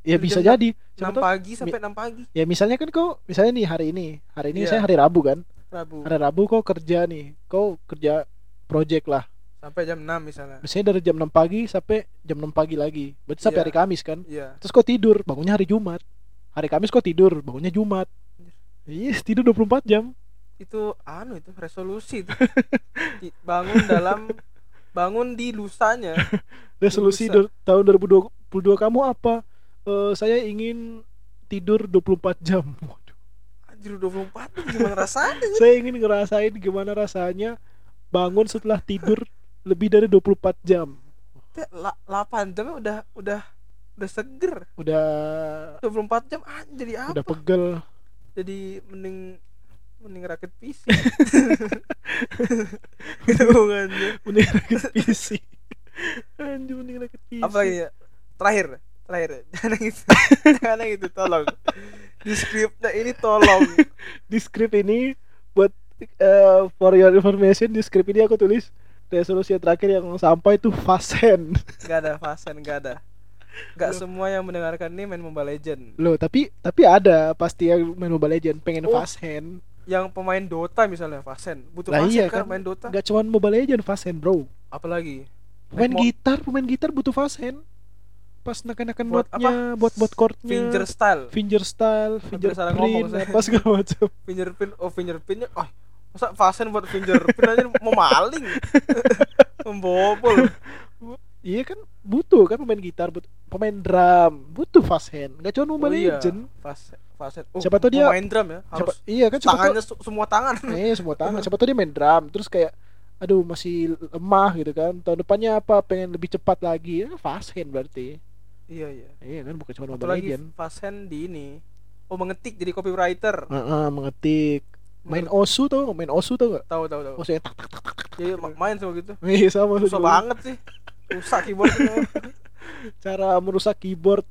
Speaker 2: ya bisa
Speaker 1: jam
Speaker 2: jadi
Speaker 1: 6
Speaker 2: siapa tahu
Speaker 1: pagi sampai 6 pagi.
Speaker 2: ya misalnya kan kau misalnya nih hari ini hari ini
Speaker 1: Iya.
Speaker 2: saya hari Rabu kan
Speaker 1: Rabu.
Speaker 2: hari Rabu kau kerja nih kau kerja project lah
Speaker 1: Sampai jam 6 misalnya.
Speaker 2: misalnya dari jam 6 pagi sampai jam 6 pagi lagi berarti sampai
Speaker 1: Iya.
Speaker 2: hari Kamis kan
Speaker 1: Iya.
Speaker 2: terus kau tidur bangunnya hari Jumat hari Kamis kau tidur bangunnya Jumat iya tidur 24 jam
Speaker 1: Itu anu itu resolusi itu. Di- bangun dalam bangun di lusanya.
Speaker 2: resolusi
Speaker 1: Bisa.
Speaker 2: do- tahun 2022 kamu apa Eh, saya ingin tidur 24 jam Waduh.
Speaker 1: Anjir 24 tuh gimana rasanya?
Speaker 2: saya ingin ngerasain gimana rasanya bangun setelah tidur lebih dari 24 jam
Speaker 1: Teh, la- 8 jamnya udah udah udah seger.
Speaker 2: udah
Speaker 1: 24 jam ah, jadi apa?
Speaker 2: udah pegel
Speaker 1: Jadi mending mending rakit PC. hubungannya.
Speaker 2: mending rakit PC anjir mending rakit PC
Speaker 1: Apa ya? Terakhir, terakhir. Jangan yang itu. Jangan yang itu tolong. Di skripnya ini tolong.
Speaker 2: di skrip ini buat eh, for your information di skrip ini aku tulis resolusi terakhir yang sampai itu fasen
Speaker 1: Gak ada fasen, gak ada. Gak semua yang mendengarkan ini main Mobile Legend.
Speaker 2: loh tapi tapi ada pasti yang main Mobile Legend pengen
Speaker 1: Oh.
Speaker 2: fasen
Speaker 1: Yang pemain Dota misalnya fasen, butuh
Speaker 2: Lah
Speaker 1: fasen
Speaker 2: iya
Speaker 1: kan
Speaker 2: kan.
Speaker 1: main Dota.
Speaker 2: nggak cuman Mobile Legend fasen bro
Speaker 1: Apalagi
Speaker 2: pemain gitar pemain gitar butuh fasen pas nekan-nekan
Speaker 1: Buat
Speaker 2: notnya buat buat chordnya
Speaker 1: finger style,
Speaker 2: finger style fingerprint
Speaker 1: saya.
Speaker 2: apa segala macam
Speaker 1: fingerprint, oh fingerprintnya, oh masa fasen buat fingerprint aja mau maling, membobol.
Speaker 2: iya kan butuh kan pemain gitar butuh pemain drum butuh fasen nggak cuma Mobile
Speaker 1: Oh iya,
Speaker 2: Legend
Speaker 1: fasen, fasen. Oh,
Speaker 2: Siapa tahu dia-
Speaker 1: main drum ya,
Speaker 2: Siapa,
Speaker 1: harus
Speaker 2: iya kan siapa
Speaker 1: tangannya su- semua tangan.
Speaker 2: Eh semua tangan. Siapa tahu dia main drum terus kayak aduh masih lemah gitu kan. Tahun depannya apa pengen lebih cepat lagi. Ya, fast hand berarti.
Speaker 1: iya iya.
Speaker 2: Iya kan bukan cuma Mobile Legend.
Speaker 1: fasen di ini. Oh mengetik jadi copywriter.
Speaker 2: Heeh, mengetik. Main Osu tuh, main Osu tuh gak?
Speaker 1: Tahu tahu tahu.
Speaker 2: Osu yang tak tak tak tak.
Speaker 1: Jadi ma- main sama gitu.
Speaker 2: Iya sama
Speaker 1: Susah banget sih. Rusak keyboardnya.
Speaker 2: Cara merusak keyboard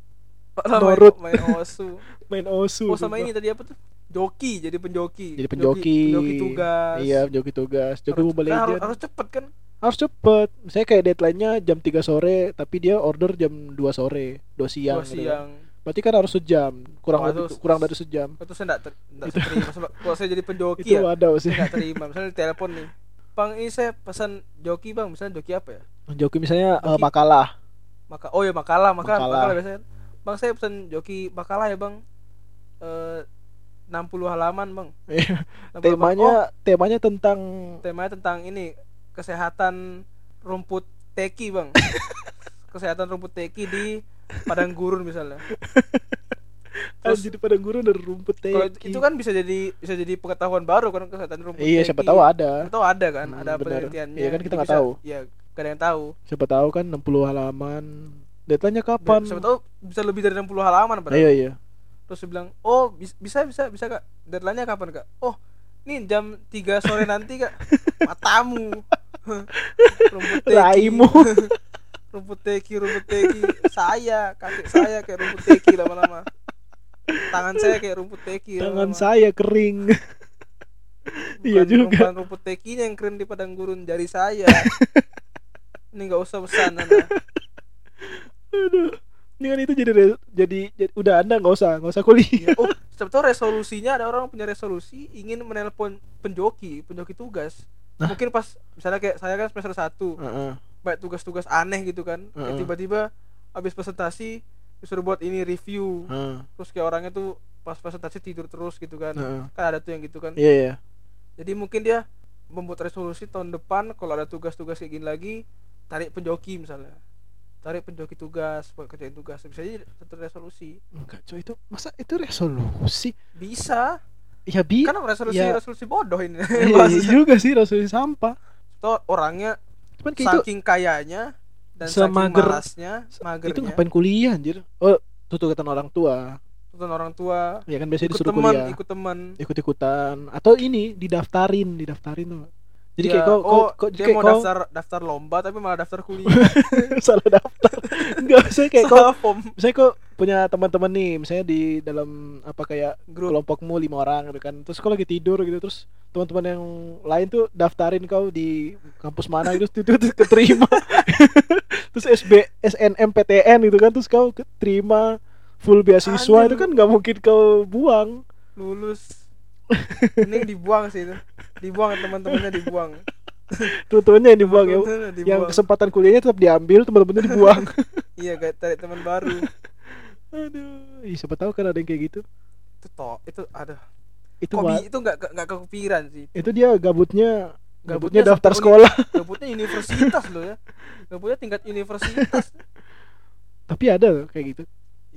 Speaker 1: Malah main,
Speaker 2: Norut.
Speaker 1: main osu.
Speaker 2: main Osu.
Speaker 1: Oh sama ini tadi apa tuh? Joki, jadi penjoki.
Speaker 2: Jadi penjoki.
Speaker 1: Penjoki tugas.
Speaker 2: Iya, penjoki tugas. Joki
Speaker 1: harus,
Speaker 2: Mobile
Speaker 1: kan harus, harus cepet kan?
Speaker 2: Harus cepet. Misalnya kayak deadline-nya jam 3 sore, tapi dia order jam 2 sore, 2 siang.
Speaker 1: Dua
Speaker 2: gitu kan.
Speaker 1: siang.
Speaker 2: Berarti kan harus sejam, kurang
Speaker 1: Oh,
Speaker 2: lebih, kurang dari sejam.
Speaker 1: Itu saya enggak ter, terima. Sebab kalau saya jadi penjoki
Speaker 2: Itu
Speaker 1: ya,
Speaker 2: ada sih.
Speaker 1: enggak terima. Misalnya di telepon nih. Bang, ini saya pesan joki, Bang. Misalnya joki apa ya?
Speaker 2: Joki misalnya eh,
Speaker 1: Joki.
Speaker 2: makalah.
Speaker 1: Maka oh ya makalah, makalah,
Speaker 2: Makalah.
Speaker 1: makalah biasanya. Bang, saya pesan joki makalah ya, Bang. Eh 60 halaman, Bang.
Speaker 2: Iya.
Speaker 1: 60 halaman.
Speaker 2: temanya
Speaker 1: Oh,
Speaker 2: temanya tentang
Speaker 1: temanya tentang ini kesehatan rumput teki bang kesehatan rumput teki di padang gurun misalnya Terus-
Speaker 2: anjir pada guru dari rumput teki.
Speaker 1: kalau itu kan bisa jadi bisa jadi pengetahuan baru kan kesehatan rumput
Speaker 2: iya
Speaker 1: teki.
Speaker 2: siapa tahu ada.
Speaker 1: Siapa tahu ada kan
Speaker 2: Hmm,
Speaker 1: ada
Speaker 2: benar.
Speaker 1: penelitiannya
Speaker 2: Iya kan kita
Speaker 1: Jadi
Speaker 2: nggak tahu.
Speaker 1: ya gak ada yang tahu
Speaker 2: Siapa tahu kan 60 halaman. Deadline-nya kapan?
Speaker 1: siapa tahu bisa lebih dari 60 halaman padahal
Speaker 2: Iya iya.
Speaker 1: terus dia bilang oh bis- bisa bisa bisa kak deadline-nya kapan kak oh nih jam 3 sore nanti kak matamu rumput teki
Speaker 2: Raimu.
Speaker 1: Rumput teki rumput teki. Saya kakek saya kayak rumput teki lama-lama. Tangan saya kayak rumput teki
Speaker 2: tangan
Speaker 1: lama-lama.
Speaker 2: saya kering. Iya juga.
Speaker 1: rumput, tekinya yang keren di padang gurun jari saya. Ini nggak usah pesan anda
Speaker 2: aduh. Ini kan itu jadi jadi, jadi udah anda nggak usah nggak usah kuliah.
Speaker 1: Ya, oh sebetulnya resolusinya ada orang punya resolusi ingin menelpon penjoki penjoki tugas.
Speaker 2: Nah.
Speaker 1: mungkin pas misalnya kayak saya kan semester 1
Speaker 2: Heeh.
Speaker 1: Banyak tugas-tugas aneh gitu kan. Kayak
Speaker 2: Heeh.
Speaker 1: tiba-tiba habis presentasi disuruh buat ini review.
Speaker 2: Heeh.
Speaker 1: terus kayak orangnya tuh pas presentasi tidur terus gitu kan.
Speaker 2: Heeh.
Speaker 1: kan ada tuh yang gitu kan.
Speaker 2: Iya iya.
Speaker 1: Jadi mungkin dia membuat resolusi tahun depan kalau ada tugas-tugas kayak gini lagi tarik penjoki misalnya. Tarik penjoki tugas buat kerjain tugas. Bisa jadi satu resolusi.
Speaker 2: Enggak coy itu masa itu resolusi?
Speaker 1: Bisa.
Speaker 2: Ya bi
Speaker 1: kan resolusi
Speaker 2: ya.
Speaker 1: resolusi bodoh ini.
Speaker 2: Iya, iya juga sih resolusi sampah.
Speaker 1: Tuh orangnya
Speaker 2: cuman kayak itu
Speaker 1: saking kayanya dan saking
Speaker 2: Semager-
Speaker 1: malasnya magernya.
Speaker 2: itu ngapain kuliah anjir? Oh tuntutan orang tua.
Speaker 1: Tuntun orang tua.
Speaker 2: Ya kan biasanya
Speaker 1: ikut
Speaker 2: disuruh
Speaker 1: teman
Speaker 2: kuliah.
Speaker 1: ikut teman.
Speaker 2: Ikut ikutan atau ini didaftarin didaftarin tuh jadi
Speaker 1: Ya,
Speaker 2: kayak kau kau
Speaker 1: oh,
Speaker 2: kau
Speaker 1: dia
Speaker 2: kayak
Speaker 1: mau
Speaker 2: kau
Speaker 1: daftar daftar lomba tapi malah daftar kuliah.
Speaker 2: Salah daftar. Enggak saya kayak kau
Speaker 1: salah form.
Speaker 2: misalnya kau punya teman-teman nih misalnya di dalam apa kayak
Speaker 1: grup.
Speaker 2: kelompokmu lima orang gitu kan. Terus kau lagi tidur gitu terus teman-teman yang lain tuh daftarin kau di kampus mana gitu terus, terus keterima. Terus SB SNMPTN gitu kan terus kau keterima full beasiswa
Speaker 1: Anjir.
Speaker 2: itu kan nggak mungkin kau buang.
Speaker 1: Lulus ini dibuang sih itu. Dibuang teman-temannya dibuang.
Speaker 2: Teman-temannya yang dibuang ya. Yang kesempatan kuliahnya tetap diambil teman-temannya dibuang.
Speaker 1: Iya kayak tarik teman baru.
Speaker 2: Aduh. Ih, siapa tahu kan ada yang kayak gitu.
Speaker 1: Itu toh itu ada
Speaker 2: itu
Speaker 1: kok
Speaker 2: Wak.
Speaker 1: bi- itu nggak nggak kepikiran sih.
Speaker 2: Itu dia gabutnya
Speaker 1: Gabutnya
Speaker 2: gabutnya daftar sekolah.
Speaker 1: gabutnya universitas loh ya. Gabutnya tingkat universitas.
Speaker 2: Tapi ada loh kayak gitu.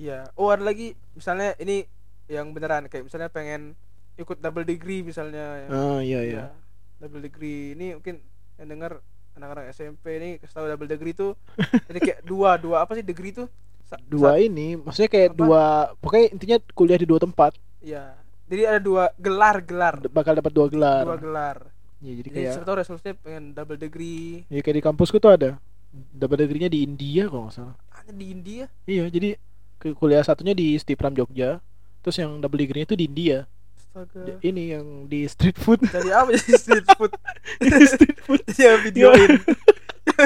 Speaker 1: Iya. Oh ada lagi. Misalnya ini yang beneran kayak misalnya pengen ikut double degree misalnya ya.
Speaker 2: ah iya iya.
Speaker 1: Ya, double degree. Ini mungkin yang dengar anak-anak SMP ini tahu double degree itu jadi kayak dua dua apa sih degree itu Sa-
Speaker 2: dua ini maksudnya kayak
Speaker 1: Apa?
Speaker 2: dua pokoknya intinya kuliah di dua tempat.
Speaker 1: Ya jadi ada dua gelar gelar.
Speaker 2: D- bakal dapat dua gelar.
Speaker 1: Dua gelar.
Speaker 2: Ya jadi
Speaker 1: jadi
Speaker 2: kayak
Speaker 1: tahu resolusinya pengen double degree.
Speaker 2: Ya kayak di kampusku tuh ada. Dapat degree-nya di India kalau nggak salah.
Speaker 1: Hanya di India?
Speaker 2: Iya jadi kuliah satunya di Stipram Jogja. Terus yang double degree-nya itu di India
Speaker 1: astaga
Speaker 2: ini yang di street food.
Speaker 1: Jadi apa jadi street food?
Speaker 2: Di street food.
Speaker 1: Jadi yang videoin.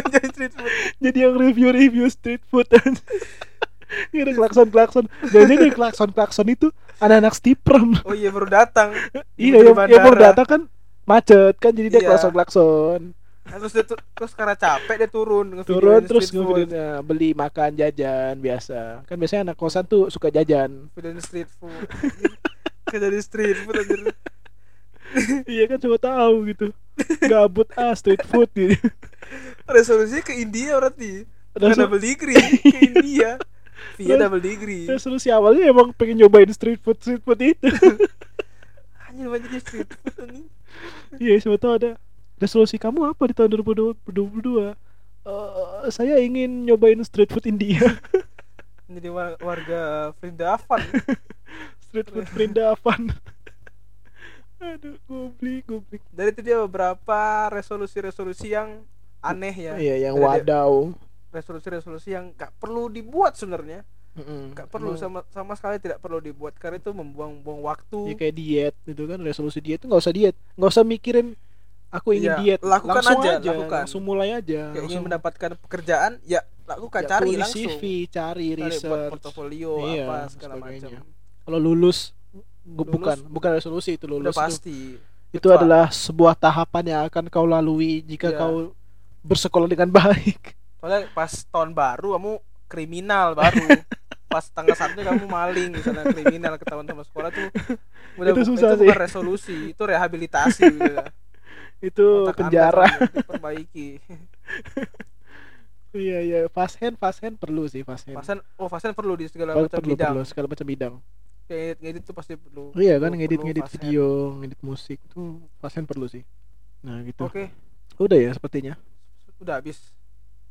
Speaker 1: Jadi street food.
Speaker 2: Jadi yang review-review street food. Ini ada klakson-klakson. Dan jadi klakson klakson itu anak-anak stipram
Speaker 1: oh iya baru datang.
Speaker 2: Iya yang, yang baru datang kan macet kan jadi dia
Speaker 1: Iya.
Speaker 2: klakson-klakson.
Speaker 1: Nah, terus dia terus karena capek dia turun
Speaker 2: turun terus ngevideoin, ya, beli makan jajan biasa. Kan biasanya anak kosan tuh suka jajan.
Speaker 1: Videoin street food kayak jadi street food anjir.
Speaker 2: Iya kan coba tahu gitu. Gabut ah street food gitu.
Speaker 1: Resolusinya ke India berarti.
Speaker 2: Resol-
Speaker 1: double degree ke India. Via double degree.
Speaker 2: resolusi awalnya emang pengen nyobain street food street food itu.
Speaker 1: Anjir banyak street food anjing.
Speaker 2: Iya coba tahu ada. Resolusi kamu apa di tahun 2022 Eh, saya ingin nyobain street food India.
Speaker 1: Jadi war- warga Vrindavan
Speaker 2: street food Vrindavan aduh goblik goblik.
Speaker 1: Dari itu dia beberapa resolusi-resolusi yang aneh ya.
Speaker 2: Iya yang
Speaker 1: Dari
Speaker 2: wadaw
Speaker 1: resolusi-resolusi yang gak perlu dibuat sebenarnya.
Speaker 2: Mm-mm.
Speaker 1: gak perlu sama sama sekali tidak perlu dibuat. Karena itu membuang-buang
Speaker 2: ya
Speaker 1: waktu
Speaker 2: kayak diet gitu kan resolusi diet tuh nggak usah diet. Nggak usah mikirin aku ingin
Speaker 1: Iya,
Speaker 2: diet.
Speaker 1: lakukan
Speaker 2: langsung
Speaker 1: aja,
Speaker 2: aja,
Speaker 1: lakukan.
Speaker 2: langsung mulai aja
Speaker 1: kayak ingin
Speaker 2: langsung.
Speaker 1: mendapatkan pekerjaan ya lakukan
Speaker 2: ya,
Speaker 1: cari langsung.
Speaker 2: CV cari
Speaker 1: Cari
Speaker 2: research.
Speaker 1: portofolio
Speaker 2: Iya,
Speaker 1: apa segala macam
Speaker 2: kalau lulus,
Speaker 1: Lulus,
Speaker 2: bukan bukan resolusi itu lulus tuh.
Speaker 1: pasti.
Speaker 2: Itu
Speaker 1: Kecuali-
Speaker 2: adalah sebuah tahapan yang akan kau lalui jika
Speaker 1: Iya.
Speaker 2: kau bersekolah dengan baik.
Speaker 1: Soalnya pas tahun baru kamu kriminal baru. Pas tanggal satu kamu maling misalnya kriminal ketahuan sama sekolah tuh. Udah
Speaker 2: Itu susah
Speaker 1: itu bukan
Speaker 2: sih.
Speaker 1: resolusi itu rehabilitasi gitu.
Speaker 2: itu
Speaker 1: Otak
Speaker 2: penjara.
Speaker 1: perlu diperbaiki.
Speaker 2: Iya iya. Fast hand fast hand perlu sih fast hand.
Speaker 1: Fasen, oh Fasen perlu di segala macam
Speaker 2: perlu,
Speaker 1: bidang.
Speaker 2: perlu segala macam bidang
Speaker 1: ngedit, ngedit tuh pasti perlu
Speaker 2: iya kan
Speaker 1: Perlu-
Speaker 2: ngedit
Speaker 1: perlu
Speaker 2: ngedit
Speaker 1: hand.
Speaker 2: video ngedit musik tuh hand perlu sih. Nah gitu.
Speaker 1: Oke.
Speaker 2: Udah ya sepertinya?
Speaker 1: Udah habis.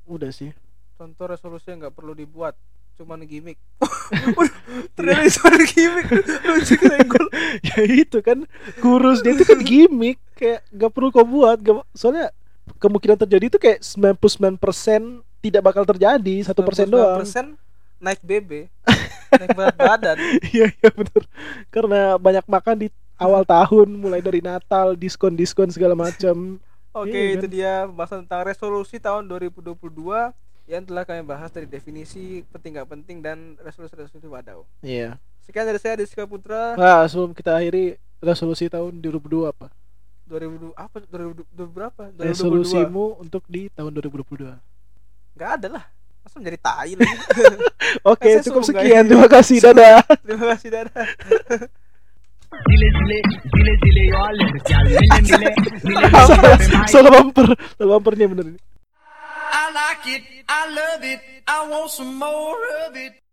Speaker 2: Udah sih.
Speaker 1: Contoh resolusi yang nggak perlu dibuat cuman gimmick. Ternyata cuma gimmick. Lucu kesenggol
Speaker 2: ya itu kan kurus dia itu kan gimmick. Kayak gak perlu kau buat gak, soalnya kemungkinan terjadi itu kayak 99% tidak bakal terjadi satu persen doang.
Speaker 1: persen naik BB naik berat badan
Speaker 2: iya iya bener karena banyak makan di awal tahun mulai dari Natal diskon diskon segala macam
Speaker 1: Oke,
Speaker 2: Iya,
Speaker 1: itu
Speaker 2: kan?
Speaker 1: dia pembahasan tentang resolusi tahun 2022 yang telah kami bahas dari definisi penting gak penting dan resolusi-resolusi wadaw.
Speaker 2: iya
Speaker 1: Sekian dari saya Diska Putra
Speaker 2: nah sebelum kita akhiri resolusi tahun 2022 apa
Speaker 1: 2002 apa 2000 berapa? 2022.
Speaker 2: resolusimu untuk di tahun 2022
Speaker 1: Nggak ada lah. Masa menjadi tai lagi.
Speaker 2: oke
Speaker 1: saya
Speaker 2: cukup sekian.
Speaker 1: ini.
Speaker 2: terima kasih dadah.
Speaker 1: Terima kasih dadah.
Speaker 3: Dile dile dile dile yo
Speaker 2: salah bumper. Salah bumpernya bener ini.
Speaker 3: I like it. I love it. I want some more of it